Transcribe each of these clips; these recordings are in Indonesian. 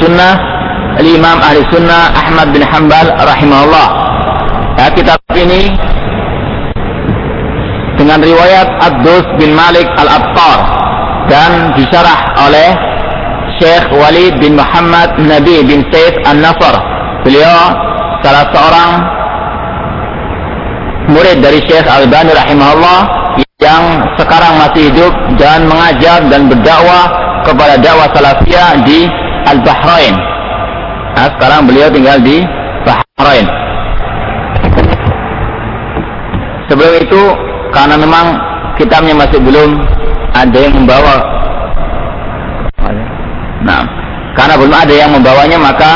sunnah Imam ahli sunnah Ahmad bin Hanbal rahimahullah. Ya, kitab ini dengan riwayat Abdus bin Malik Al-Abtar dan disyarah oleh Syekh Walid bin Muhammad Nabi bin Said An-Nasr. Beliau salah seorang murid dari Syekh Al-Bani rahimahullah yang sekarang masih hidup dan mengajar dan berdakwah kepada dakwah salafiyah di Al-Bahrain. Nah, sekarang beliau tinggal di Bahrain. Sebelum itu karena memang kitabnya masih belum ada yang membawa. Nah, karena belum ada yang membawanya maka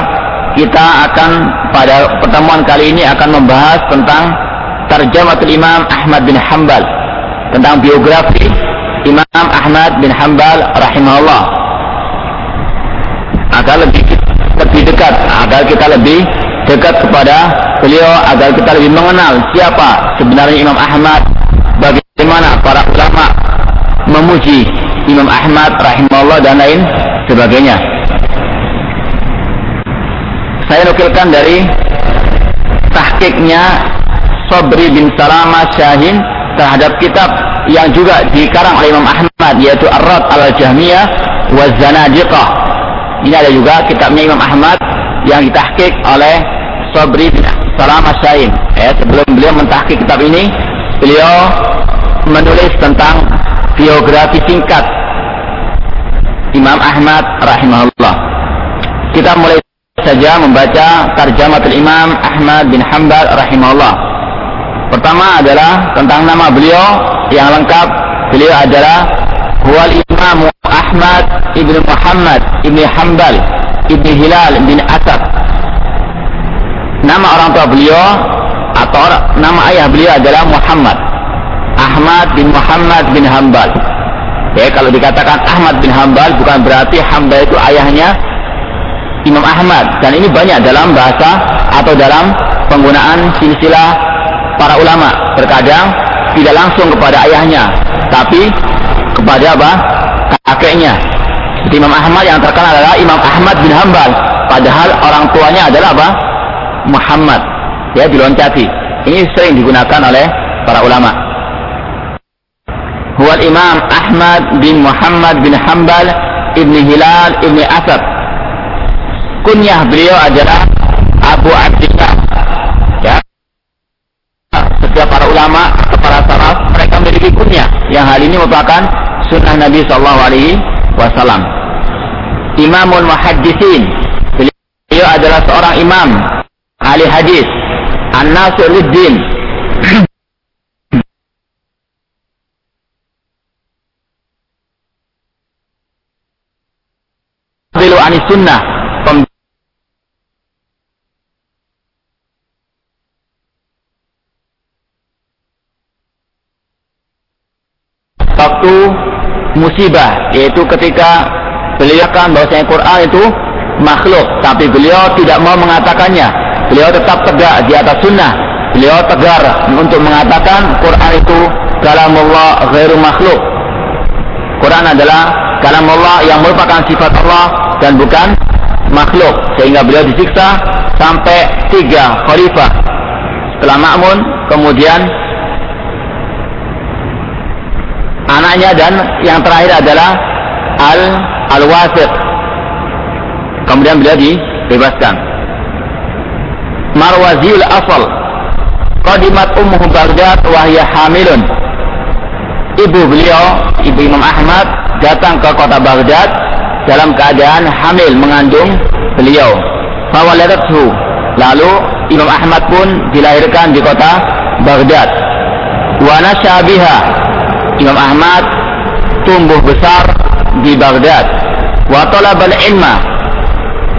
kita akan pada pertemuan kali ini akan membahas tentang Tarjamatul Imam Ahmad bin Hambal tentang biografi Imam Ahmad bin Hambal rahimahullah agar lebih lebih dekat agar kita lebih dekat kepada beliau agar kita lebih mengenal siapa sebenarnya Imam Ahmad bagaimana para ulama memuji Imam Ahmad rahimahullah dan lain sebagainya. Saya nukilkan dari tahkiknya Sobri bin Salama Syahin terhadap kitab yang juga dikarang oleh Imam Ahmad yaitu Ar-Rad al-Jahmiyah wa Zanadiqah. Ini ada juga kitabnya Imam Ahmad yang ditahkik oleh Sobri bin Salama Syahin. Ya, sebelum beliau mentahkik kitab ini, beliau menulis tentang biografi singkat Imam Ahmad rahimahullah. Kita mulai saja membaca tarjamatul Imam Ahmad bin Hanbal rahimahullah. Pertama adalah tentang nama beliau yang lengkap. Beliau adalah Huwal Imam Ahmad ibn Muhammad ibn Hanbal ibn Hilal bin Asad. Nama orang tua beliau atau nama ayah beliau adalah Muhammad Ahmad bin Muhammad bin Hambal. Ya, kalau dikatakan Ahmad bin Hambal bukan berarti Hambal itu ayahnya Imam Ahmad dan ini banyak dalam bahasa atau dalam penggunaan silsilah para ulama. Terkadang tidak langsung kepada ayahnya, tapi kepada apa? kakeknya. Jadi Imam Ahmad yang terkenal adalah Imam Ahmad bin Hambal. Padahal orang tuanya adalah apa? Muhammad. Ya diloncati. Ini sering digunakan oleh para ulama. Huwal Imam Ahmad bin Muhammad bin Hambal ibn Hilal ibn Asad. Kunyah beliau adalah Abu Abdillah. Ya. Setiap para ulama, para saraf, mereka memiliki kunyah yang hal ini merupakan sunnah Nabi Shallallahu Alaihi Wasallam. Imamul Muhaddisin. Beliau adalah seorang imam ahli hadis An-Nasiruddin Bilu anis sunnah. Waktu musibah yaitu ketika beliau kan bahwasanya Quran itu makhluk tapi beliau tidak mau mengatakannya. Beliau tetap tegak di atas sunnah. Beliau tegar untuk mengatakan Quran itu kalamullah ghairu makhluk. Quran adalah kalamullah yang merupakan sifat Allah dan bukan makhluk. Sehingga beliau disiksa sampai tiga khalifah. Setelah makmun kemudian anaknya dan yang terakhir adalah al al wasir kemudian beliau dibebaskan marwazil asal qadimat ummuhu baghdad wahya hamilun ibu beliau ibu Imam Ahmad datang ke kota Baghdad dalam keadaan hamil mengandung beliau. Fawaladathu. Lalu Imam Ahmad pun dilahirkan di kota Baghdad. Wa nasyabiha. Imam Ahmad tumbuh besar di Baghdad. Wa talabal ilma.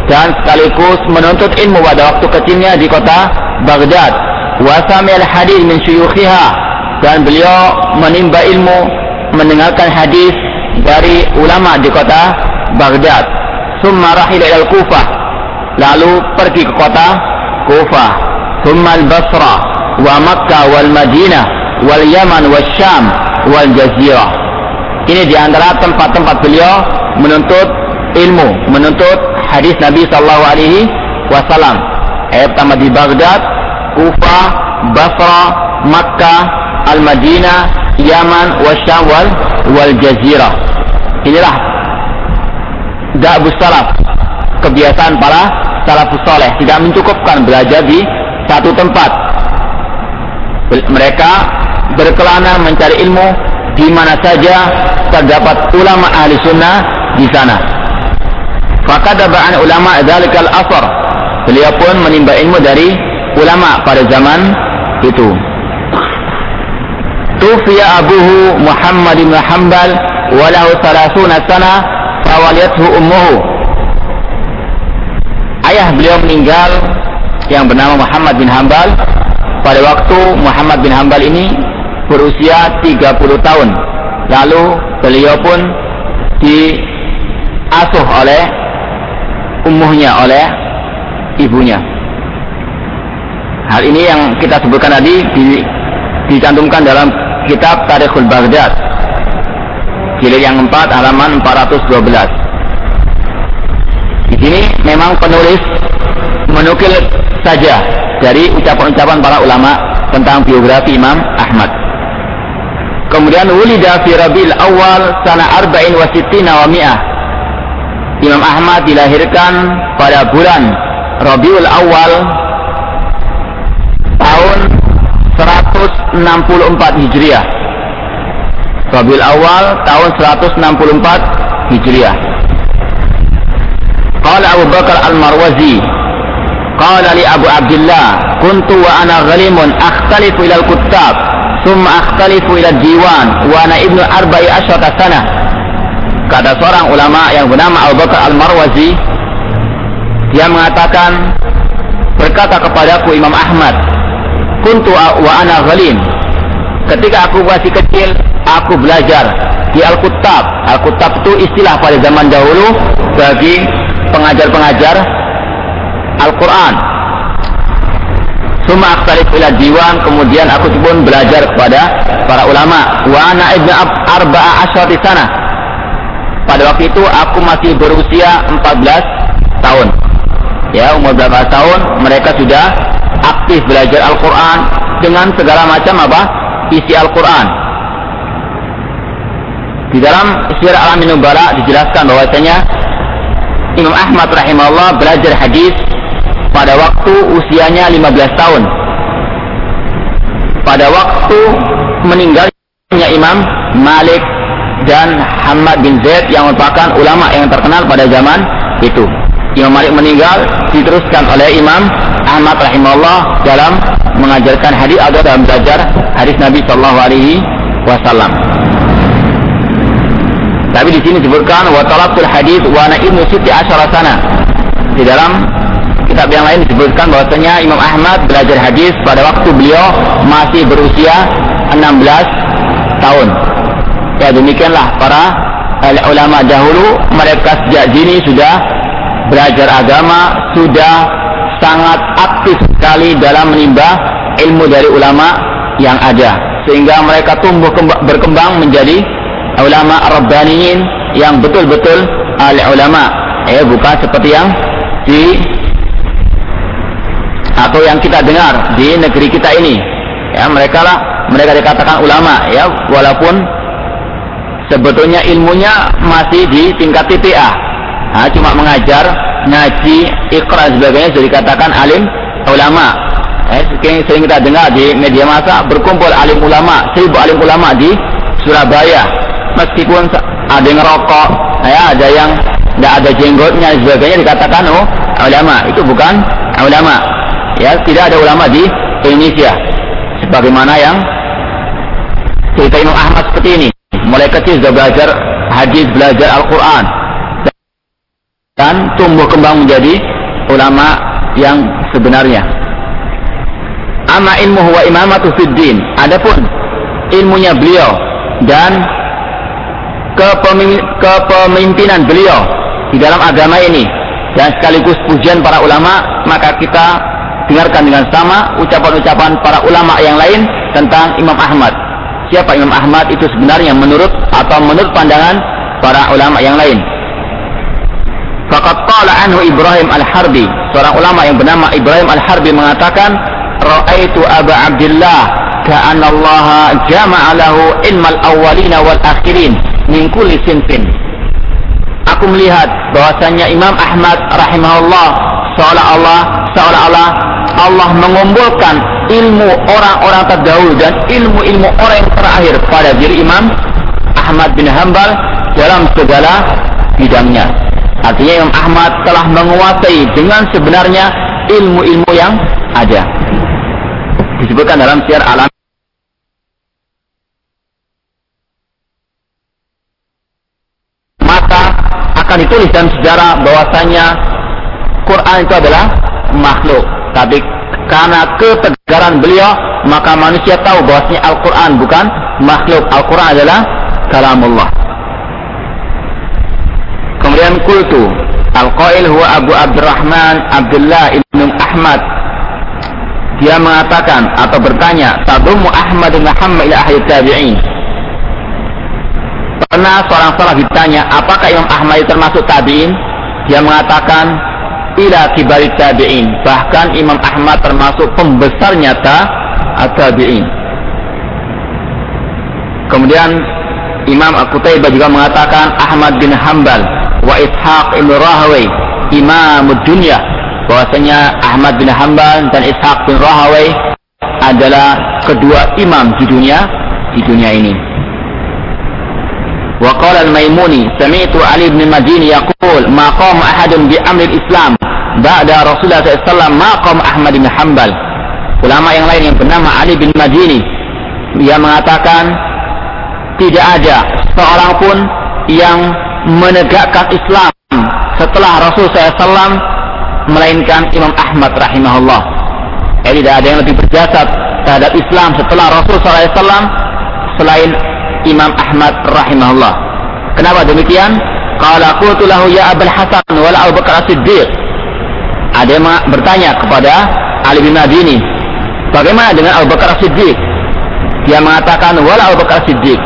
Dan sekaligus menuntut ilmu pada waktu kecilnya di kota Baghdad. Wa samil hadis min syuyukhiha. Dan beliau menimba ilmu, mendengarkan hadis dari ulama di kota Baghdad. Summa rahil ila Kufah. Lalu pergi ke kota Kufah. Summa al-Basra wa Makkah wal Madinah wal Yaman wal Syam wal Jazirah. Ini di antara tempat-tempat beliau menuntut ilmu, menuntut hadis Nabi Shallallahu Alaihi Wasallam. Eh, pertama di Baghdad, Kufa, Basra, Makkah, Al Madinah, Yaman, Wasyam wal, wal Jazirah. Inilah da'bus salaf, kebiasaan para salafus soleh. Tidak mencukupkan belajar di satu tempat. Mereka berkelana mencari ilmu di mana saja terdapat ulama ahli sunnah di sana. Fakadaba'an ulama dalikal asar. Beliau pun menimba ilmu dari ulama pada zaman itu. Tufiya abuhu Muhammad bin Hanbal walahu salasuna sana fawaliyathu ummuhu. Ayah beliau meninggal yang bernama Muhammad bin Hanbal pada waktu Muhammad bin Hanbal ini berusia 30 tahun. Lalu beliau pun diasuh oleh ummuhnya, oleh ibunya. Hal ini yang kita sebutkan tadi di, dicantumkan dalam kitab Tarikhul Baghdad. Jilid yang 4 halaman 412. Di sini memang penulis menukil saja dari ucapan-ucapan para ulama tentang biografi Imam Ahmad. Kemudian wulida fi Rabiul Awal sana arba'in wa sittina wa mi'ah. Imam Ahmad dilahirkan pada bulan Rabiul Awal tahun 164 Hijriah. Rabiul Awal tahun 164 Hijriah. Qala Abu Bakar Al-Marwazi Qala li Abu Abdullah kuntu wa ana ghalimun akhtalifu ila al-kuttab thumma akhtalifu ila diwan. Wa ana ibnu arba'i asyrata sana. Kata seorang ulama yang bernama Abu Bakar Al-Marwazi dia mengatakan berkata kepadaku Imam Ahmad kuntu wa ana ghalim. Ketika aku masih kecil aku belajar di Al-Kuttab. Al-Kuttab itu istilah pada zaman dahulu bagi pengajar-pengajar Al-Quran Suma aktalif ila diwan kemudian aku pun belajar kepada para ulama. Wa ana ibnu arba'a asyati sana. Pada waktu itu aku masih berusia 14 tahun. Ya umur berapa tahun mereka sudah aktif belajar Al-Quran dengan segala macam apa? Isi Al-Quran. Di dalam Syiar Alamin dijelaskan bahwasanya Imam Ahmad rahimahullah belajar hadis pada waktu usianya 15 tahun. Pada waktu meninggalnya Imam Malik dan Hamad bin Zaid yang merupakan ulama yang terkenal pada zaman itu. Imam Malik meninggal diteruskan oleh Imam Ahmad rahimahullah dalam mengajarkan hadis atau dalam belajar hadis Nabi Shallallahu Alaihi Wasallam. Tapi di sini disebutkan wa talabtul hadis wa ibnu siti. Di dalam kitab yang lain disebutkan bahwasanya Imam Ahmad belajar hadis pada waktu beliau masih berusia 16 tahun. Ya demikianlah para ulama dahulu. Mereka sejak dini sudah belajar agama, sudah sangat aktif sekali dalam menimba ilmu dari ulama yang ada. Sehingga mereka tumbuh berkembang menjadi ulama rabbaniyin yang betul-betul ahli ulama. Ya bukan seperti yang di atau yang kita dengar di negeri kita ini. Ya mereka lah mereka dikatakan ulama ya. Walaupun sebetulnya ilmunya masih di tingkat TPA nah, cuma mengajar ngaji ikhra sebagainya sudah dikatakan alim ulama. Eh, sering kita dengar di media massa berkumpul alim ulama seribu alim ulama di Surabaya. Meskipun ada yang rokok ya ada yang tidak ada jenggotnya sebagainya dikatakan oh ulama. Itu bukan ulama ya tidak ada ulama di Indonesia. Sebagaimana yang cerita Imam Ahmad seperti ini. Mulai kecil sudah belajar hadis belajar Al-Quran. Dan tumbuh kembang menjadi ulama yang sebenarnya. Ama ilmu wa imamatu fid din. Adapun ilmunya beliau dan kepemimpinan beliau di dalam agama ini. Dan sekaligus pujian para ulama maka kita dengarkan dengan sama ucapan-ucapan para ulama yang lain tentang Imam Ahmad. Siapa Imam Ahmad itu sebenarnya menurut atau menurut pandangan para ulama yang lain. Faqad qala anhu Ibrahim Al-Harbi, seorang ulama yang bernama Ibrahim Al-Harbi mengatakan, "Ra'aitu Aba Abdullah ka'anna Allah jama'a lahu ilmal awwalina wal akhirin min kulli sinfin." Aku melihat bahwasanya Imam Ahmad rahimahullah seolah-olah seolah-olah Allah mengumpulkan ilmu orang-orang terdahulu dan ilmu-ilmu orang yang terakhir pada diri Imam Ahmad bin Hambal dalam segala bidangnya. Artinya Imam Ahmad telah menguasai dengan sebenarnya ilmu-ilmu yang ada. Disebutkan dalam siar alam maka akan ditulis dalam sejarah bahwasanya Quran itu adalah makhluk. Tapi karena ketegaran beliau, maka manusia tahu bahwasanya Al-Quran bukan makhluk. Al-Quran adalah kalamullah. Kemudian kultu Al-Qail huwa Abu Abdurrahman Abdullah ibn Ahmad dia mengatakan atau bertanya Tadumu Ahmad bin Muhammad ila ahli tabi'in Pernah seorang salah ditanya apakah Imam Ahmad termasuk tabi'in dia mengatakan ila kibari tabi'in. Bahkan Imam Ahmad termasuk pembesarnya ta tabi'in kemudian Imam Al-Qutaibah juga mengatakan Ahmad bin Hambal wa Ishaq ibn Rahawai imam dunia bahwasanya Ahmad bin Hanbal dan Ishaq bin Rahawai adalah kedua imam di dunia di dunia ini. Wa qala al-Maimuni sami'tu Ali bin Madini yaqul ma qama ahadun bi amri al-Islam ba'da Rasulullah SAW ma qama Ahmad bin Hanbal. Ulama yang lain yang bernama Ali bin Madini dia mengatakan tidak ada seorang pun yang menegakkan Islam setelah Rasul SAW melainkan Imam Ahmad rahimahullah. Jadi tidak ada yang lebih berjasa terhadap Islam setelah Rasul SAW selain Imam Ahmad rahimahullah. Kenapa demikian? Qala qultu lahu ya Abul Hasan wal Abu Bakar Siddiq. Ada yang bertanya kepada Ali bin Madini, bagaimana dengan Abu Bakar Siddiq? Dia mengatakan wala Abu Bakar Siddiq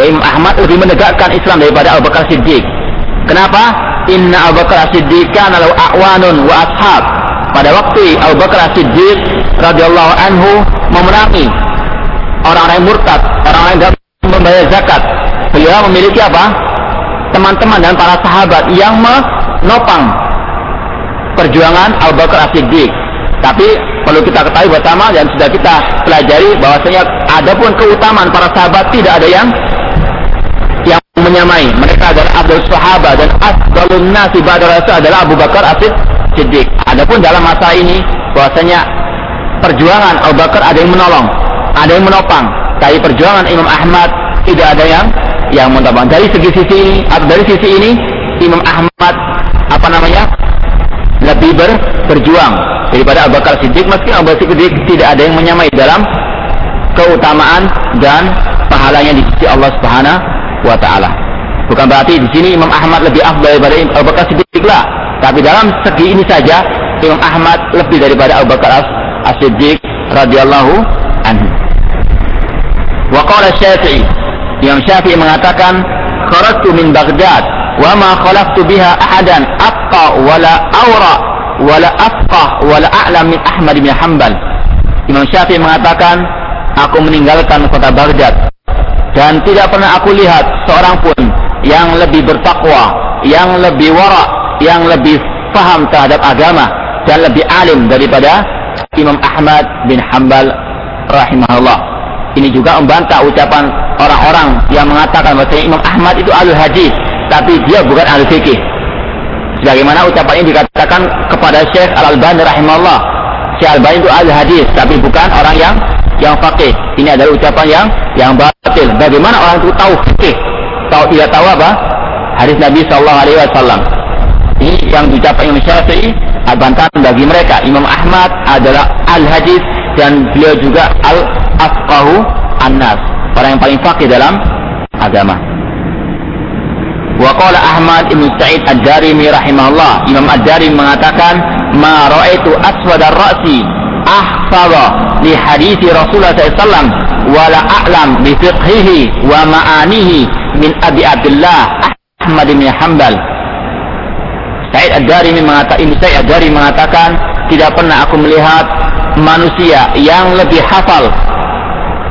ya Imam Ahmad lebih menegakkan Islam daripada Abu Bakar Siddiq. Kenapa? Inna Abu Bakar Siddiq kana lahu a'wanun wa ashab. Pada waktu Abu Bakar Siddiq radhiyallahu anhu memerangi orang-orang murtad, orang-orang yang tidak membayar zakat. Beliau memiliki apa? Teman-teman dan para sahabat yang menopang perjuangan Abu Bakar Siddiq. Tapi perlu kita ketahui bersama dan sudah kita pelajari bahwasanya adapun keutamaan para sahabat tidak ada yang yang menyamai. Mereka adalah Abdul Sahabat dan Asbalun Nasi Rasul adalah Abu Bakar Asid Siddiq. Adapun dalam masa ini bahwasanya perjuangan Abu Bakar ada yang menolong, ada yang menopang. Tapi perjuangan Imam Ahmad tidak ada yang yang menopang. Dari segi sisi ini, dari sisi ini Imam Ahmad apa namanya lebih ber, berjuang daripada Abu Bakar Siddiq meski Abu Bakar Siddiq tidak ada yang menyamai dalam keutamaan dan pahalanya di sisi Allah Subhanahu wa taala. Bukan berarti di sini Imam Ahmad lebih afdal daripada Abu Bakar Siddiq lah. Tapi dalam segi ini saja Imam Ahmad lebih daripada Abu Bakar As-Siddiq radhiyallahu anhu. Wa qala Syafi'i Imam Syafi'i mengatakan kharajtu min Baghdad wa ma khalaqtu biha ahadan atqa wala awra wala wala a'lam min Ahmad bin Hanbal. Imam Syafi'i mengatakan aku meninggalkan kota Baghdad dan tidak pernah aku lihat seorang pun yang lebih bertakwa, yang lebih warak, yang lebih faham terhadap agama dan lebih alim daripada Imam Ahmad bin Hambal rahimahullah. Ini juga membantah ucapan orang-orang yang mengatakan bahwa Imam Ahmad itu ahli hadis, tapi dia bukan ahli fikih. Sebagaimana ucapan ini dikatakan kepada Syekh Al-Albani rahimahullah. Syekh Al-Albani itu ahli hadis, tapi bukan orang yang yang fakih. Ini adalah ucapan yang yang batil. Bagaimana orang itu tahu fikih? Tahu tidak tahu apa? Hadis Nabi Shallallahu Alaihi Wasallam. Ini yang diucapkan Imam Syafi'i bantahan bagi mereka. Imam Ahmad adalah al hadis dan beliau juga al afqahu an-nas. Orang yang paling fakih dalam agama. Wa qala Ahmad Ibn Sa'id Ad-Darimi rahimahullah. Imam Ad-Darimi mengatakan, "Ma ra'aitu aswada ar-ra'si ahfadha li hadithi Rasulullah SAW wala a'lam bi fiqhihi wa ma'anihi min Abi Abdullah Ahmad bin Hanbal Sa'id Ad-Darimi mengatakan Sa'id Ad-Dari mengatakan tidak pernah aku melihat manusia yang lebih hafal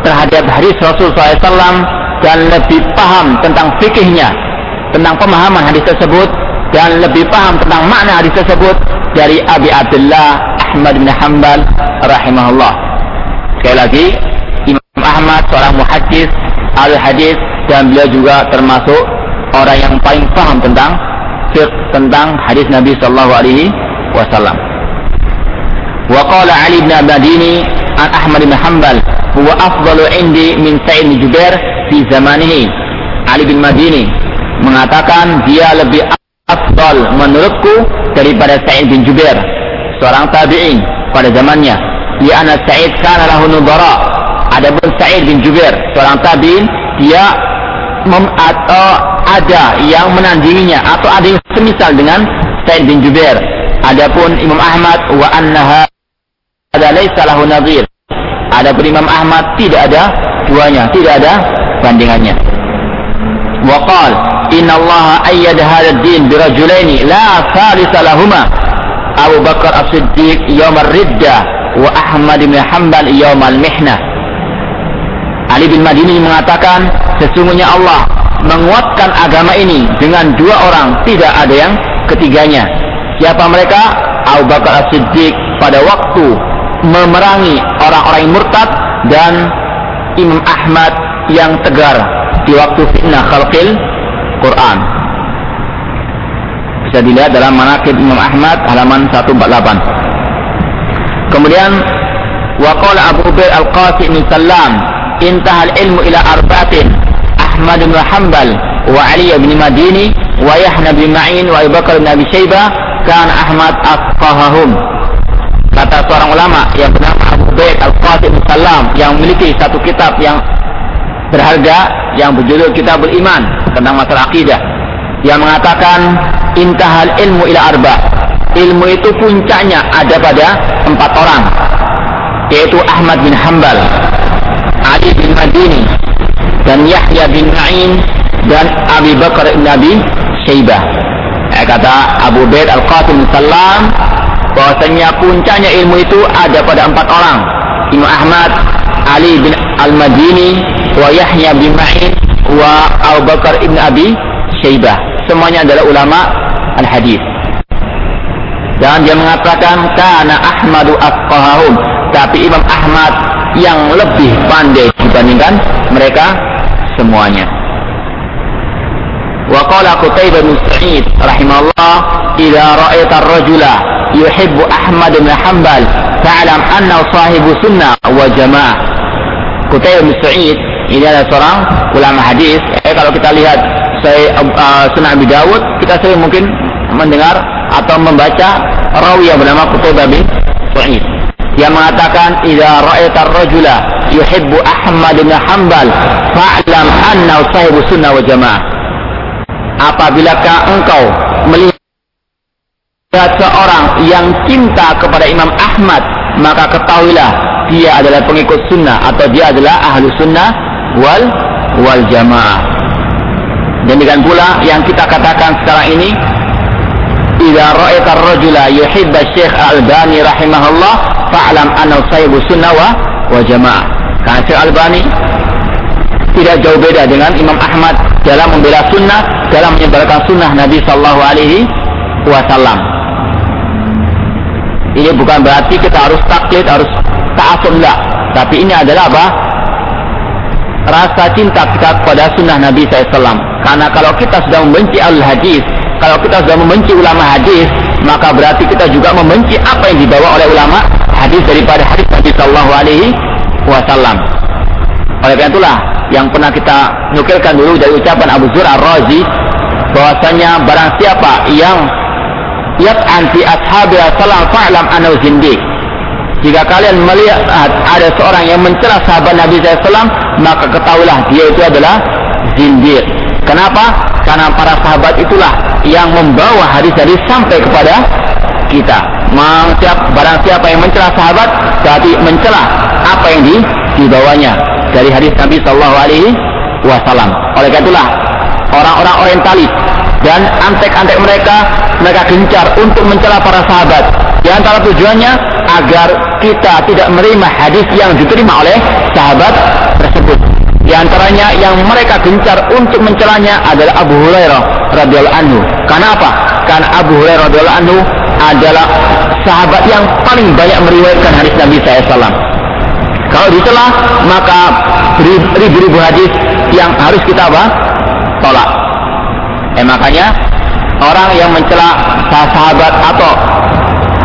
terhadap hadis Rasul SAW dan lebih paham tentang fikihnya, tentang pemahaman hadis tersebut dan lebih paham tentang makna hadis tersebut dari Abi Abdullah Ahmad bin Hanbal rahimahullah. Sekali lagi, Imam Ahmad seorang muhaddis al-hadis dan beliau juga termasuk orang yang paling paham tentang fiqh tentang hadis Nabi sallallahu alaihi wasallam. Wa qala Ali bin Abadini an Ahmad bin Hanbal huwa afdalu indi min Sa'id bin Jubair fi zamanihi. Ali bin Madini mengatakan dia lebih afdal menurutku daripada Sa'id bin Jubair, seorang tabi'in pada zamannya. Di ana Sa'id kana lahu nubara. Adapun Sa'id bin Jubair, seorang tabi'in, dia mem atau ada yang menandinginya atau ada yang semisal dengan Sa'id bin Jubair. Adapun Imam Ahmad wa annaha ada laisa lahu nadhir. Adapun Imam Ahmad tidak ada duanya, tidak ada bandingannya. Wa qala inna Allah ayyada hadha ad-din bi rajulaini la thalitha lahumā Abu Bakar As-Siddiq yawm ar-ridda wa Ahmad bin Hanbal yawm al-mihnah. Ali bin Madini mengatakan sesungguhnya Allah menguatkan agama ini dengan dua orang, tidak ada yang ketiganya. Siapa mereka? Abu Bakar As-Siddiq pada waktu memerangi orang-orang murtad dan Imam Ahmad yang tegar di waktu fitnah khalqil Quran. Bisa dilihat dalam manakib Imam Ahmad halaman 148. Kemudian waqala Abu Ubaid Al-Qasim bin Salam intahal ilmu ila arba'atin Ahmad bin Hanbal wa Ali bin Madini wa Yahya bin Ma'in wa Abu Bakar bin Abi Syaibah kan Ahmad afqahahum kata seorang ulama yang bernama Abu Baid Al-Qasim Salam yang memiliki satu kitab yang berharga yang berjudul Kitabul Iman tentang masalah akidah yang mengatakan intahal ilmu ila arba ilmu itu puncaknya ada pada empat orang yaitu Ahmad bin Hambal Ali bin Madini dan Yahya bin Ma'in dan Abi Bakar bin Abi Syaibah. Eh, kata Abu Baid Al-Qasim Salam bahwasanya puncaknya ilmu itu ada pada empat orang. Imam Ahmad, Ali bin Al-Madini, wa Yahya bin Ma'in, wa Abu Bakar bin Abi Syaibah. Semuanya adalah ulama al-hadis. Dan dia mengatakan kana Ahmadu afqahahum. Tapi Imam Ahmad yang lebih pandai dibandingkan mereka semuanya. Wa qala Qutaibah bin Sa'id rahimahullah, "Idza ra'aita ar-rajula yuhibbu Ahmad bin Hanbal, fa'lam annahu sahibu sunnah wa jamaah." Qutaibah bin Sa'id ini adalah seorang ulama hadis. Eh, kalau kita lihat saya uh, Sunan Abi Dawud, kita sering mungkin mendengar atau membaca rawi yang bernama Qutaibah bin Sa'id yang mengatakan idza ra'aita ar-rajula yuhibbu Ahmad bin Hanbal fa'lam annahu sahibu sunnah wa jamaah. Apabila engkau melihat seorang yang cinta kepada Imam Ahmad, maka ketahuilah dia adalah pengikut sunnah atau dia adalah ahlu sunnah wal wal jamaah. Demikian pula yang kita katakan sekarang ini idza ra'aita ar-rajula yuhibba Syekh Al-Albani rahimahullah fa'lam annahu sahibu sunnah wa, wa jamaah. Karena Syekh Albani tidak jauh beda dengan Imam Ahmad dalam membela sunnah, dalam menyebarkan sunnah Nabi Sallallahu Alaihi Wasallam. Ini bukan berarti kita harus taklid, harus ta'asub enggak. Tapi ini adalah apa? Rasa cinta kita kepada sunnah Nabi SAW. Karena kalau kita sudah membenci al-hadis, kalau kita sudah membenci ulama hadis, maka berarti kita juga membenci apa yang dibawa oleh ulama hadis daripada hadis Nabi Sallallahu Alaihi Wasallam. Oleh karena itulah yang pernah kita nukilkan dulu dari ucapan Abu Zur Ar-Razi bahwasanya barang siapa yang anti ashabi salam fa'lam anau zindiq jika kalian melihat ada seorang yang mencela sahabat Nabi SAW, maka ketahuilah dia itu adalah zindir. Kenapa? Karena para sahabat itulah yang membawa hadis-hadis sampai kepada kita. Siap, barang siapa yang mencela sahabat, berarti mencela apa yang di, dibawanya dari hadis Nabi Shallallahu Alaihi Wasallam. Oleh karena itulah orang-orang orientalis dan antek-antek mereka mereka gencar untuk mencela para sahabat di antara tujuannya agar kita tidak menerima hadis yang diterima oleh sahabat tersebut di antaranya yang mereka gencar untuk mencelanya adalah Abu Hurairah radhiyallahu anhu. Kenapa? Karena Abu Hurairah radhiyallahu anhu adalah sahabat yang paling banyak meriwayatkan hadis Nabi SAW. Kalau dicela maka ribu-ribu hadis yang harus kita apa? Tolak. Eh makanya orang yang mencela sahabat atau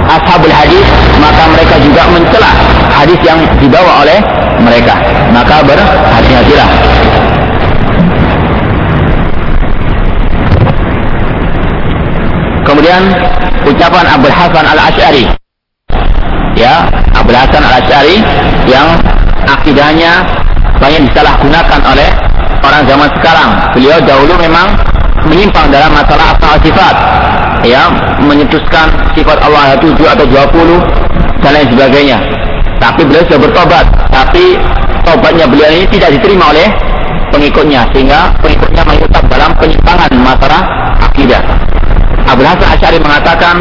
ashabul hadis maka mereka juga mencela hadis yang dibawa oleh mereka. Maka berhati-hatilah. Kemudian ucapan Abdul Hasan Al-Asy'ari. Ya Abdul Hasan Al-Asy'ari yang akidahnya banyak disalahgunakan oleh orang zaman sekarang. Beliau dahulu memang menyimpang dalam masalah asal sifat ya menyetuskan sifat Allah 7 atau 20 dan lain sebagainya. Tapi beliau sudah bertobat tapi tobatnya beliau ini tidak diterima oleh pengikutnya sehingga pengikutnya tetap dalam penyimpangan masalah akidah. Abu Hasan Asy'ari mengatakan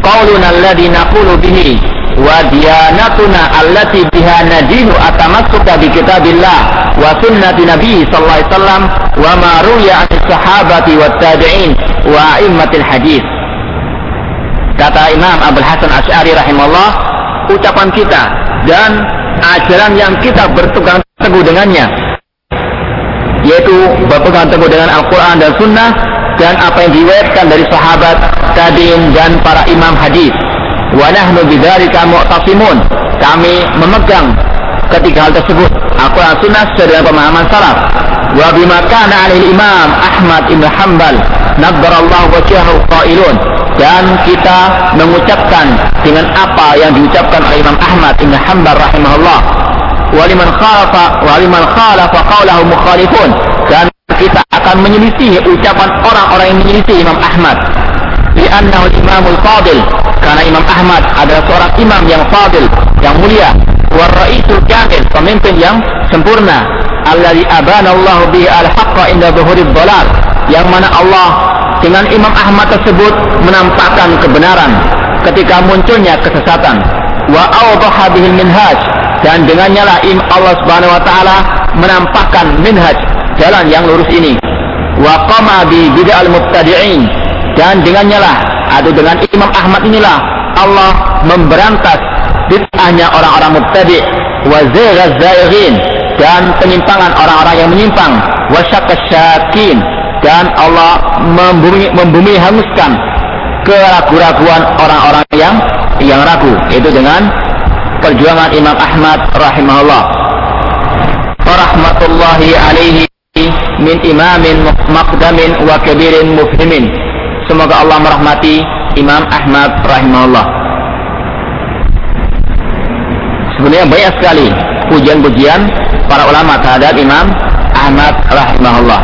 qauluna alladhi naqulu bihi wa diyanatuna allati biha nadinu atamassuka bi kitabillah wa sunnati nabi sallallahu alaihi wasallam wa ma ruya an sahabati wat tabi'in wa a'immatil hadis kata Imam Abdul Hasan Asy'ari rahimahullah ucapan kita dan ajaran yang kita berpegang teguh dengannya yaitu berpegang teguh dengan Al-Quran dan Sunnah dan apa yang diriwayatkan dari sahabat, tabi'in dan para imam hadis. Wa nahnu bidzalika mu'tasimun. Kami memegang ketiga hal tersebut. Al-Quran Sunnah sesuai dengan pemahaman salaf. Wa bima kana alaihi Imam Ahmad Ibn Hanbal nabbarallahu wajhahu qailun. Dan kita mengucapkan dengan apa yang diucapkan oleh Imam Ahmad Ibn Hanbal rahimahullah. Waliman khalafa waliman khalafa qawlahu mukhalifun. Dan kita akan menyelisih ucapan orang-orang yang menyelisih Imam Ahmad. Li'annahu imamul fadil. Karena Imam Ahmad adalah seorang imam yang fadil yang mulia. Wa ra'isul kamil pemimpin yang sempurna alladhi abana Allah bihi al-haqqa inda dhuhurid dalal yang mana Allah dengan Imam Ahmad tersebut menampakkan kebenaran ketika munculnya kesesatan. Wa awdaha bihil minhaj dan dengannya lah Allah Subhanahu wa taala menampakkan minhaj jalan yang lurus ini. Wa qama bi bid'al mubtadi'in. Dan dengannya lah atau dengan Imam Ahmad inilah Allah memberantas bid'ahnya orang-orang mubtadi' wa zaghaz dan penyimpangan orang-orang yang menyimpang. Wa syakasyakin dan Allah membumi, membumi hanguskan keraguan-raguan orang-orang yang yang ragu. Itu dengan perjuangan Imam Ahmad rahimahullah. Rahmatullahi alaihi min imamin maqdamin wa kabirin mufhimin. Semoga Allah merahmati Imam Ahmad rahimahullah. Sebenarnya banyak sekali pujian-pujian para ulama terhadap Imam Ahmad rahimahullah.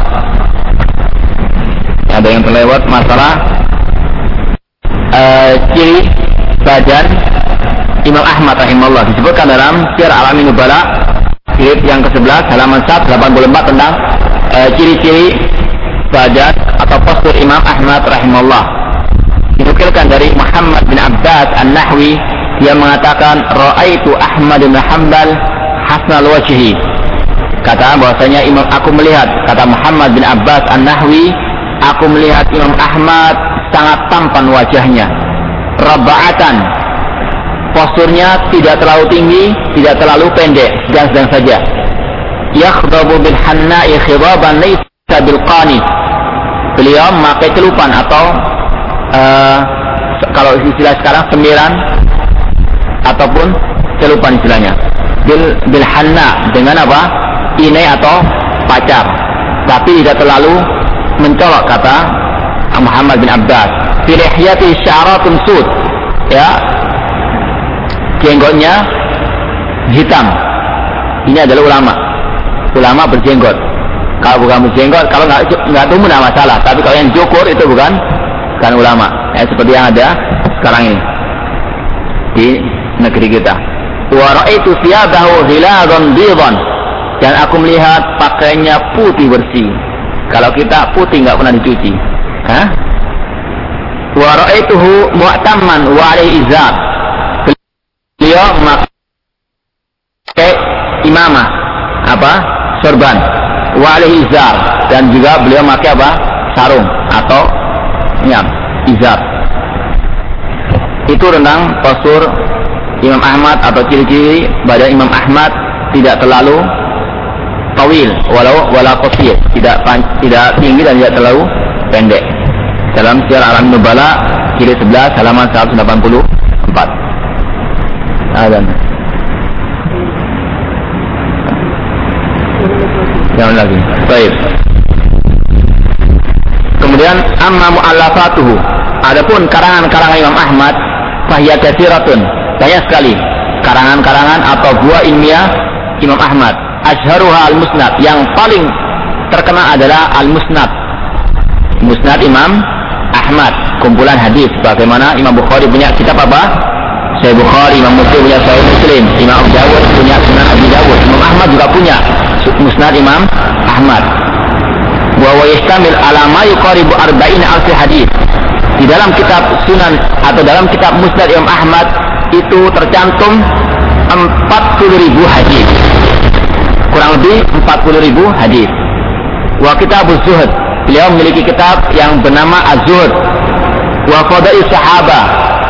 Ada yang terlewat masalah uh, ciri badan Imam Ahmad rahimahullah disebutkan dalam Sir Alamin Nubala jilid yang ke-11 halaman 184 tentang uh, ciri-ciri badan atau postur Imam Ahmad rahimahullah. Dinukilkan dari Muhammad bin Abbas An-Nahwi dia mengatakan ra'aitu Ahmad bin Hanbal hasnal wajhi kata bahwasanya imam aku melihat kata Muhammad bin Abbas An-Nahwi aku melihat Imam Ahmad sangat tampan wajahnya. Raba'atan. Posturnya tidak terlalu tinggi, tidak terlalu pendek, sedang-sedang saja. Yakhdabu bil hanna'i khidaban laysa bil qani. Beliau memakai celupan atau uh, kalau istilah sekarang sembilan ataupun celupan istilahnya. Bil bil hanna dengan apa? Inai atau pacar. Tapi tidak terlalu mencolok kata Muhammad bin Abbas. Fi lihyati sya'ratun sud. Ya. Jenggotnya hitam. Ini adalah ulama. Ulama berjenggot. Kalau bukan berjenggot kalau nggak nggak tumbuh tidak masalah. Tapi kalau yang cukur itu bukan kan ulama. Ya, seperti yang ada sekarang ini. Di negeri kita. Wa ra'aitu thiyabahu hiladan bidan dan aku melihat pakainya putih bersih. Kalau kita putih nggak pernah dicuci. Hah? Wa ra'aituhu wa alaihi. Beliau memakai imamah apa? Sorban. Wa izar dan juga beliau memakai apa? Sarung atau ya, izar. Itu tentang postur Imam Ahmad atau ciri-ciri badan Imam Ahmad tidak terlalu tawil walau wala qasir. Tidak tidak tinggi dan tidak terlalu pendek. Dalam Syiar Alam Nubala kiri 11 halaman 184 Adan. Jangan lagi. Baik. Kemudian amma mu'allafatuhu. Adapun karangan-karangan Imam Ahmad Fahiyah kasiratun. Banyak sekali Karangan-karangan atau buah ilmiah Imam Ahmad Ashharuha al-musnad. Yang paling terkenal adalah al-musnad. Musnad Imam Ahmad. Kumpulan hadis. Bagaimana Imam Bukhari punya kitab apa? Sahih Bukhari Imam Muslim punya Sahih Muslim. Imam Abu Dawud punya Sunan Abi Dawud. Imam Ahmad juga punya Musnad Imam Ahmad. Wa wa yastamil ala ma yuqaribu arba'ina alf hadis. Di dalam kitab Sunan atau dalam kitab Musnad Imam Ahmad itu tercantum 40 ribu hadis kurang lebih 40 ribu hadis. Wa kitab Zuhud. Beliau memiliki kitab yang bernama Az-Zuhud. Wa Fadail Sahaba.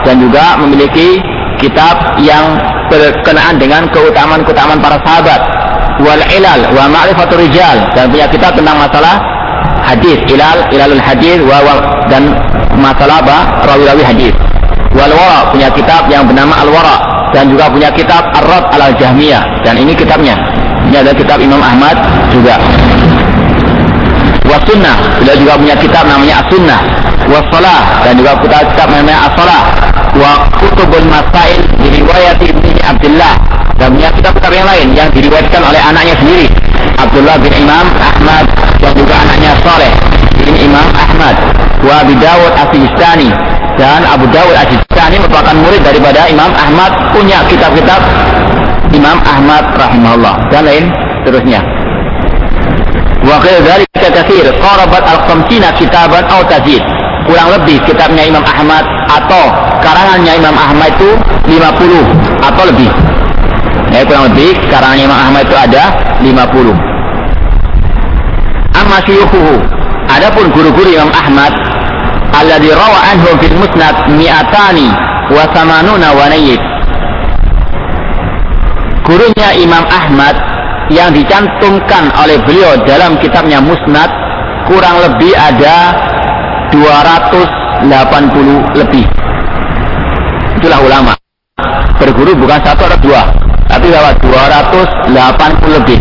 Dan juga memiliki kitab yang berkenaan dengan keutamaan-keutamaan para sahabat. Wal ilal wa ma'rifatul rijal. Dan punya kitab tentang masalah hadis. Ilal ilalul hadis wa, wa dan masalah apa? Rawi-rawi hadis. Wal wara. Punya kitab yang bernama al wara dan juga punya kitab ar-rad al jahmiyah dan ini kitabnya ini ada kitab Imam Ahmad juga. Sunnah beliau juga punya kitab namanya as-sunnah. Salah dan juga punya kitab namanya as-salah wa kutubul masail diriwayat Ibnu Abdullah dan punya kitab-kitab yang lain yang diriwayatkan oleh anaknya sendiri. Abdullah bin Imam Ahmad dan juga anaknya Saleh bin Imam Ahmad. Wa Abi Dawud As-Sistani. Dan Abu Dawud As-Sistani merupakan murid daripada Imam Ahmad. Punya kitab-kitab Imam Ahmad rahimahullah dan lain terusnya Wa dzalika katsir qarabat al-khamsina kitaban aw tazid. Kurang lebih kitabnya Imam Ahmad atau karangannya Imam Ahmad itu 50 atau lebih. Ya, kurang lebih karangannya Imam Ahmad itu ada 50. Amma syuyukhuhu. Adapun guru-guru Imam Ahmad alladzi rawa anhum fil musnad mi'atani wa samanuna wa nayyid. Gurunya Imam Ahmad yang dicantumkan oleh beliau dalam kitabnya Musnad kurang lebih ada 280 lebih. Itulah ulama. Berguru bukan satu atau dua, tapi lewat 280 lebih.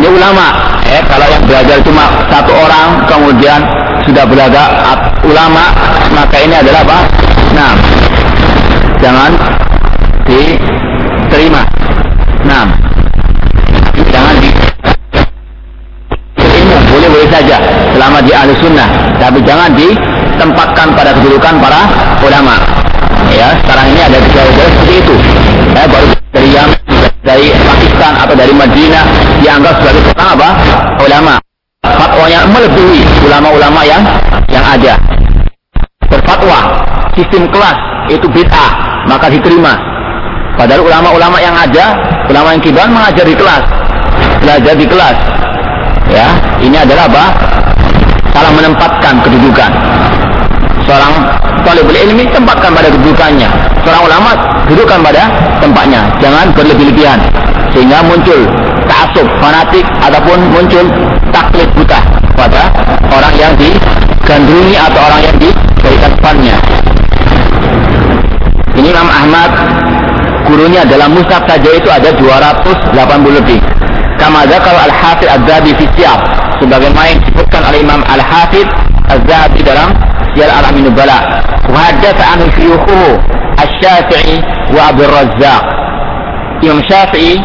Ini ulama. Eh, kalau yang belajar cuma satu orang, kemudian sudah belajar ulama, maka ini adalah apa? Nah, jangan diterima. Nah, jangan di ilmu boleh boleh saja. Selama di ahli sunnah. Tapi jangan ditempatkan pada kedudukan para ulama. Ya sekarang ini ada gejala-gejala seperti itu. Ya baru dari yang dari Pakistan atau dari Madinah dianggap sebagai seorang apa? Ulama. Fatwanya melebihi ulama-ulama yang yang ada. Berfatwa sistem kelas itu bid'ah maka diterima padahal ulama-ulama yang ada ulama yang kibar mengajar di kelas. Belajar di kelas. Ya ini adalah apa? Salah menempatkan kedudukan. Seorang talibul ilmi tempatkan pada kedudukannya. Seorang ulama dudukan pada tempatnya. Jangan berlebih-lebihan. Sehingga muncul taksub fanatik ataupun muncul taklid buta pada orang yang digandrungi atau orang yang diberikan fannya ini Imam Ahmad gurunya dalam musnad saja itu ada 280 lebih. Kama zakar al-hafid az-zahabi fi siyar sebagaimana disebutkan oleh Imam al-hafid az-zahabi dalam siyar al-amin nubala. Wa haddatha anhu syuyukhuhu asy-syafi'i wa abdul razzaq. Imam Syafi'i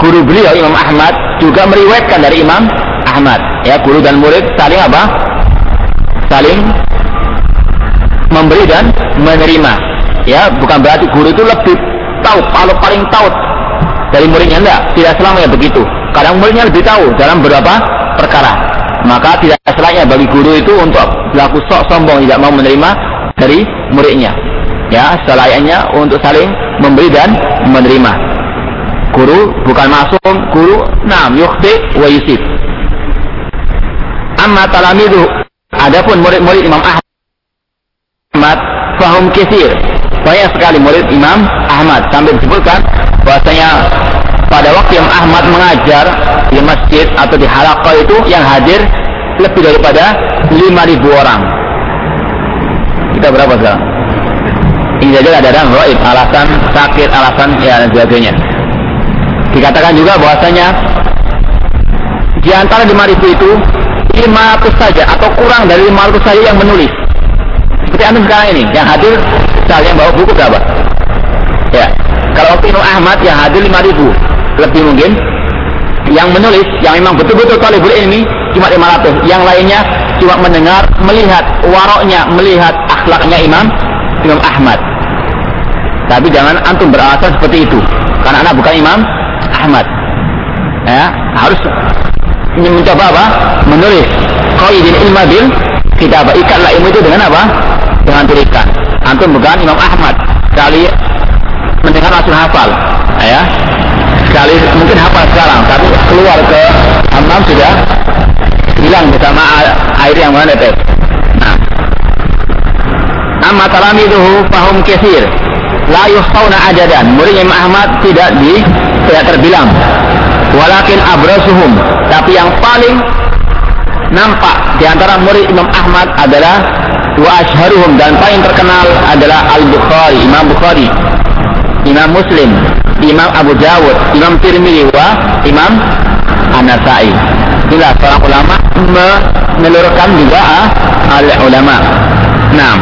guru beliau Imam Ahmad juga meriwayatkan dari Imam Ahmad. Ya guru dan murid saling apa? Saling memberi dan menerima. Ya bukan berarti guru itu lebih tahu kalau paling tahu dari muridnya enggak tidak selamanya begitu Kadang muridnya lebih tahu dalam beberapa perkara. Maka tidak selayaknya bagi guru itu untuk berlaku sok sombong tidak mau menerima dari muridnya. Ya, selayaknya untuk saling memberi dan menerima. Guru bukan masuk, guru nam yukhti wa yusif. Amma talamidu adapun murid-murid Imam Ahmad fahum kisir. Banyak sekali murid Imam Ahmad sampai disebutkan bahwasanya pada waktu yang Ahmad mengajar di masjid atau di halaqah itu yang hadir lebih daripada 5.000 orang. Kita berapa sekarang? Ini saja ada dalam roib, alasan sakit, alasan ya dan sebagainya. Dikatakan juga bahwasanya di antara 5.000 itu 500 saja atau kurang dari 500 saja yang menulis. Seperti anda sekarang ini, yang hadir, misalnya yang bawa buku berapa? Ya, kalau waktu Imam Ahmad yang hadir 5.000, lebih mungkin. Yang menulis yang memang betul-betul talibul ilmi cuma 500 yang lainnya cuma mendengar melihat waroknya melihat akhlaknya Imam Imam Ahmad. Tapi jangan antum beralasan seperti itu karena anak bukan Imam Ahmad. Ya harus mencoba apa? Menulis. Qaidin ilma bil kitab ikatlah ilmu itu dengan apa? Dengan tulisan. Antum bukan Imam Ahmad kali mendengar langsung hafal ya. Sekali mungkin hafal sekarang tapi keluar ke hammam sudah hilang bersama air yang menetes nah. Amma talamiduhu fahum kesir. La yuhsauna ajadan. Murid Imam Ahmad tidak di tidak terbilang. Walakin abrasuhum. Tapi yang paling nampak di antara murid Imam Ahmad adalah wa ashharuhum dan paling terkenal adalah Al-Bukhari Imam Bukhari Imam Muslim Imam Abu Dawud, Imam Tirmidzi wa Imam An-Nasai. Inilah seorang ulama menelurkan juga ah, al ulama. Nah,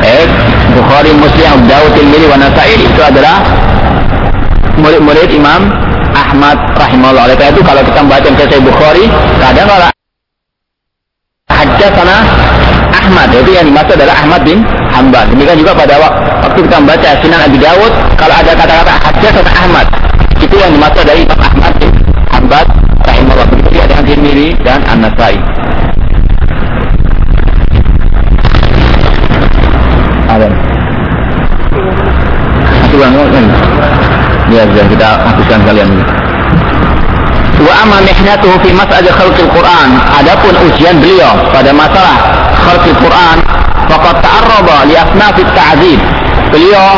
eh, Bukhari, Muslim, Abu Dawud, Tirmidzi wa Nasai itu adalah murid-murid Imam Ahmad rahimahullah. Oleh karena itu kalau kita membaca Sahih Bukhari, kadang kalau sana Ahmad, itu yang dimaksud adalah Ahmad bin Hambal. Demikian juga pada waktu kita membaca Sinan Abi Dawud, kalau ada kata-kata Hadatsana Ahmad, itu yang dimaksud dari Imam Ahmad bin Hambal rahimahullah. Begitu dengan Tirmidzi dan An-Nasai. Ada. Satu kan? Ya, sudah kita habiskan kalian ini. Wa amma mihnatuhu fi mas'al khalqil Quran. Adapun ujian beliau pada masalah khalqil Quran, faqad ta'arrada li asnafit ta'dzib. Beliau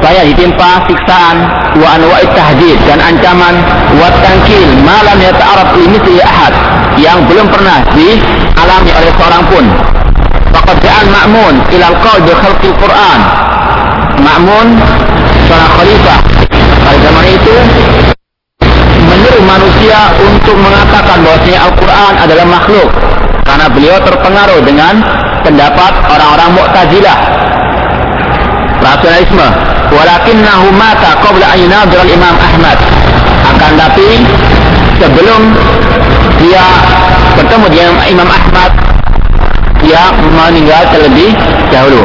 banyak ditimpa siksaan wa anwa'it tahdid dan ancaman wa tankil malam yata'arab li mithli ahad yang belum pernah dialami oleh seorang pun. Faqad ja'al Ma'mun ila al-qawl bi khalqil Quran. Ma'mun seorang khalifah pada zaman itu menyuruh manusia untuk mengatakan bahwasanya Al-Quran adalah makhluk. Karena beliau terpengaruh dengan pendapat orang-orang Mu'tazilah. Rasionalisme. Walakinnahu mata qabla an yunadhir Imam Ahmad. Akan tapi sebelum dia bertemu dengan Imam Ahmad dia meninggal terlebih dahulu.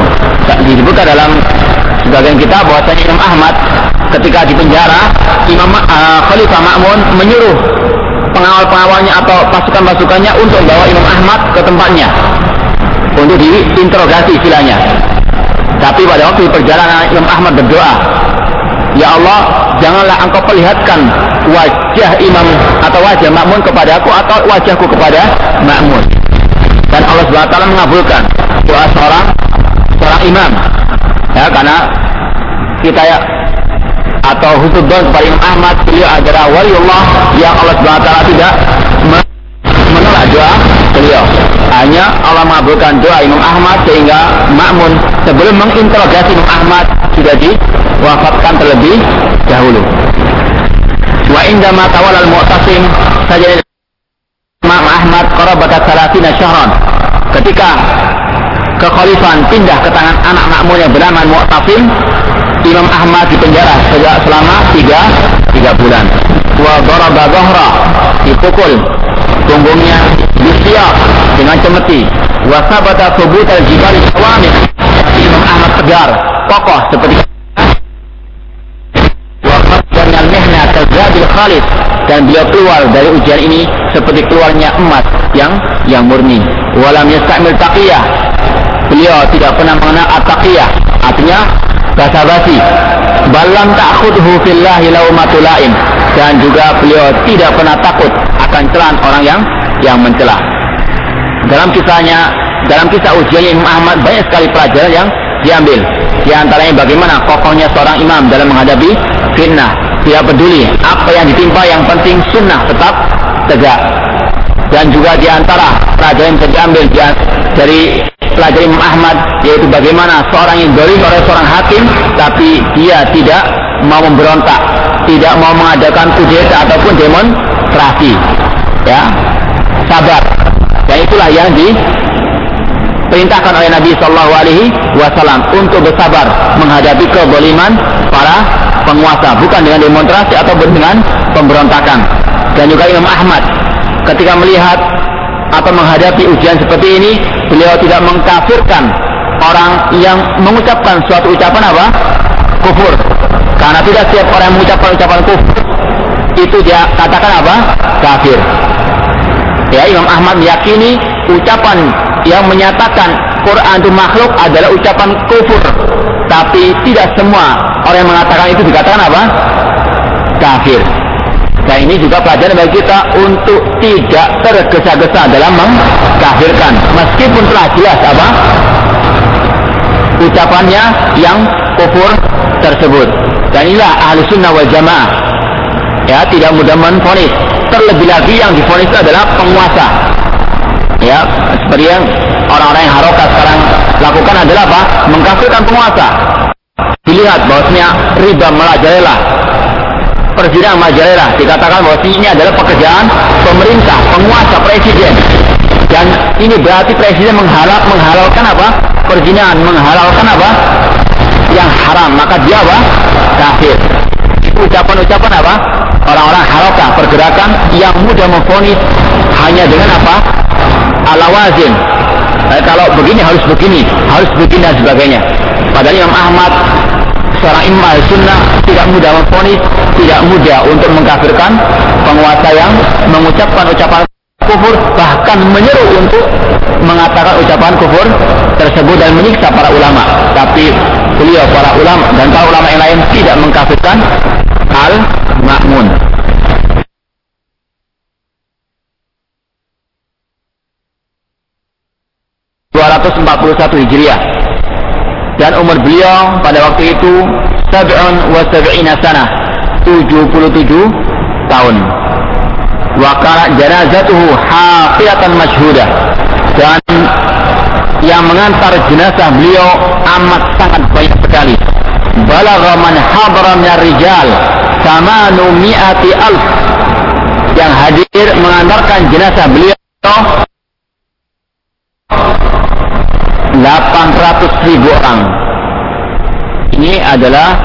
Disebutkan dalam sebagian kita bahwasanya Imam Ahmad ketika di penjara Imam uh, Khalifah Ma'mun menyuruh pengawal-pengawalnya atau pasukan-pasukannya untuk membawa Imam Ahmad ke tempatnya untuk diinterogasi istilahnya. Tapi pada waktu perjalanan Imam Ahmad berdoa Ya Allah janganlah engkau perlihatkan wajah imam atau wajah makmun kepada aku atau wajahku kepada makmun dan Allah SWT mengabulkan doa seorang seorang imam. Ya karena kita ya atau husnudon kepada Imam Ahmad beliau adalah waliullah yang Allah SWT tidak menolak doa beliau. Hanya Allah mengabulkan doa Imam Ahmad sehingga makmun sebelum menginterogasi Imam Ahmad sudah diwafatkan terlebih dahulu. Wa indama tawal al-mu'tasim saja Imam Ahmad qarabata salatina syahran. Ketika kekhalifahan pindah ke tangan anak makmun yang bernama Mu'tasim Imam Ahmad dipenjara sejak selama tiga, tiga bulan wa daraba dhahra dipukul punggungnya disiap dengan cemeti wa sabata subut al-jibal sawami Imam Ahmad tegar kokoh seperti wa qaddan al-mihna kazad zahabil khalis dan beliau keluar dari ujian ini seperti keluarnya emas yang yang murni. Walam yastamil taqiyah. Beliau tidak pernah mengenal at-taqiyah. Artinya basa-basi. Balam ta'khudhu fillahi laumatulaim. Dan juga beliau tidak pernah takut akan celaan orang yang yang mencela. Dalam kisahnya, dalam kisah ujiannya Imam Ahmad banyak sekali pelajaran yang diambil. Di antaranya bagaimana kokohnya seorang imam dalam menghadapi fitnah. Tidak peduli apa yang ditimpa, yang penting sunnah tetap tegak. Dan juga di antara pelajaran yang diambil dari pelajaran Imam Ahmad yaitu bagaimana seorang yang dolim oleh seorang hakim tapi dia tidak mau memberontak, tidak mau mengadakan kudeta ataupun demonstrasi. Ya, sabar. Dan itulah yang di diperintahkan oleh Nabi Shallallahu Alaihi Wasallam untuk bersabar menghadapi keboliman para penguasa, bukan dengan demonstrasi atau dengan pemberontakan. Dan juga Imam Ahmad ketika melihat atau menghadapi ujian seperti ini, beliau tidak mengkafirkan orang yang mengucapkan suatu ucapan apa? Kufur. Karena tidak setiap orang yang mengucapkan ucapan kufur itu dia katakan apa? Kafir. Ya, Imam Ahmad meyakini ucapan yang menyatakan Quran itu makhluk adalah ucapan kufur. Tapi tidak semua orang yang mengatakan itu dikatakan apa? Kafir. Dan ini juga pelajaran bagi kita untuk tidak tergesa-gesa dalam mengkafirkan. Meskipun telah jelas apa? Ucapannya yang kufur tersebut. Dan inilah ahli sunnah wal jamaah. Ya, tidak mudah menfonis. Terlebih lagi yang difonis adalah penguasa ya seperti yang orang-orang yang harokat sekarang lakukan adalah apa mengkafirkan penguasa dilihat bahwasanya riba merajalela persidangan merajalela dikatakan bahwa ini adalah pekerjaan pemerintah penguasa presiden. Dan ini berarti presiden menghalal menghalalkan apa? Perjinahan menghalalkan apa? Yang haram maka dia apa? Kafir. Ucapan-ucapan apa? Orang-orang harokat pergerakan yang mudah memfonis hanya dengan apa? Ala wazin. Eh, kalau begini harus begini, harus begini dan sebagainya. Padahal Imam Ahmad seorang imam sunnah tidak mudah memfonis, tidak mudah untuk mengkafirkan penguasa yang mengucapkan ucapan kufur bahkan menyeru untuk mengatakan ucapan kufur tersebut dan menyiksa para ulama. Tapi beliau para ulama dan para ulama yang lain tidak mengkafirkan al-ma'mun. 241 Hijriah. Dan umur beliau pada waktu itu sab'un wa sab'ina sana 77 tahun. Wa kana janazatuhu hafiyatan masyhudah. Dan yang mengantar jenazah beliau amat sangat banyak sekali. Balagha man min rijal samanu mi'ati alf yang hadir mengantarkan jenazah beliau 800 ribu orang. Ini adalah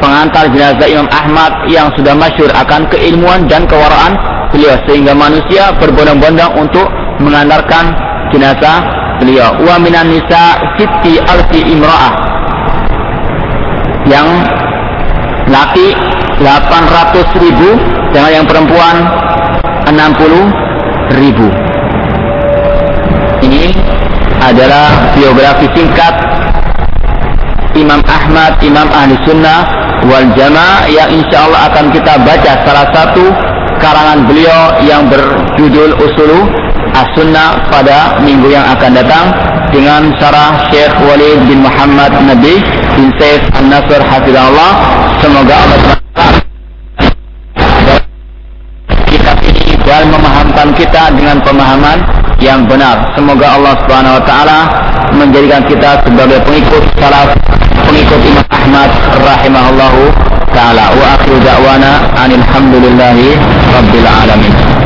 pengantar jenazah Imam Ahmad yang sudah masyur akan keilmuan dan kewaraan beliau sehingga manusia berbondong-bondong untuk mengantarkan jenazah beliau. Wa minan nisa siti alfi imra'ah yang laki 800 ribu dengan yang perempuan 60 ribu. Ini adalah biografi singkat Imam Ahmad, Imam Ahli Sunnah wal Jamaah yang insya Allah akan kita baca salah satu karangan beliau yang berjudul Usulu As-Sunnah pada minggu yang akan datang dengan syarah Syekh Walid bin Muhammad Nabi bin Saif An-Nasr Hafizahullah. Semoga Allah dan memahamkan kita dengan pemahaman yang benar. Semoga Allah Subhanahu wa taala menjadikan kita sebagai pengikut salaf pengikut Imam Ahmad rahimahullahu taala. Wa akhiru da'wana anil hamdulillahi rabbil alamin.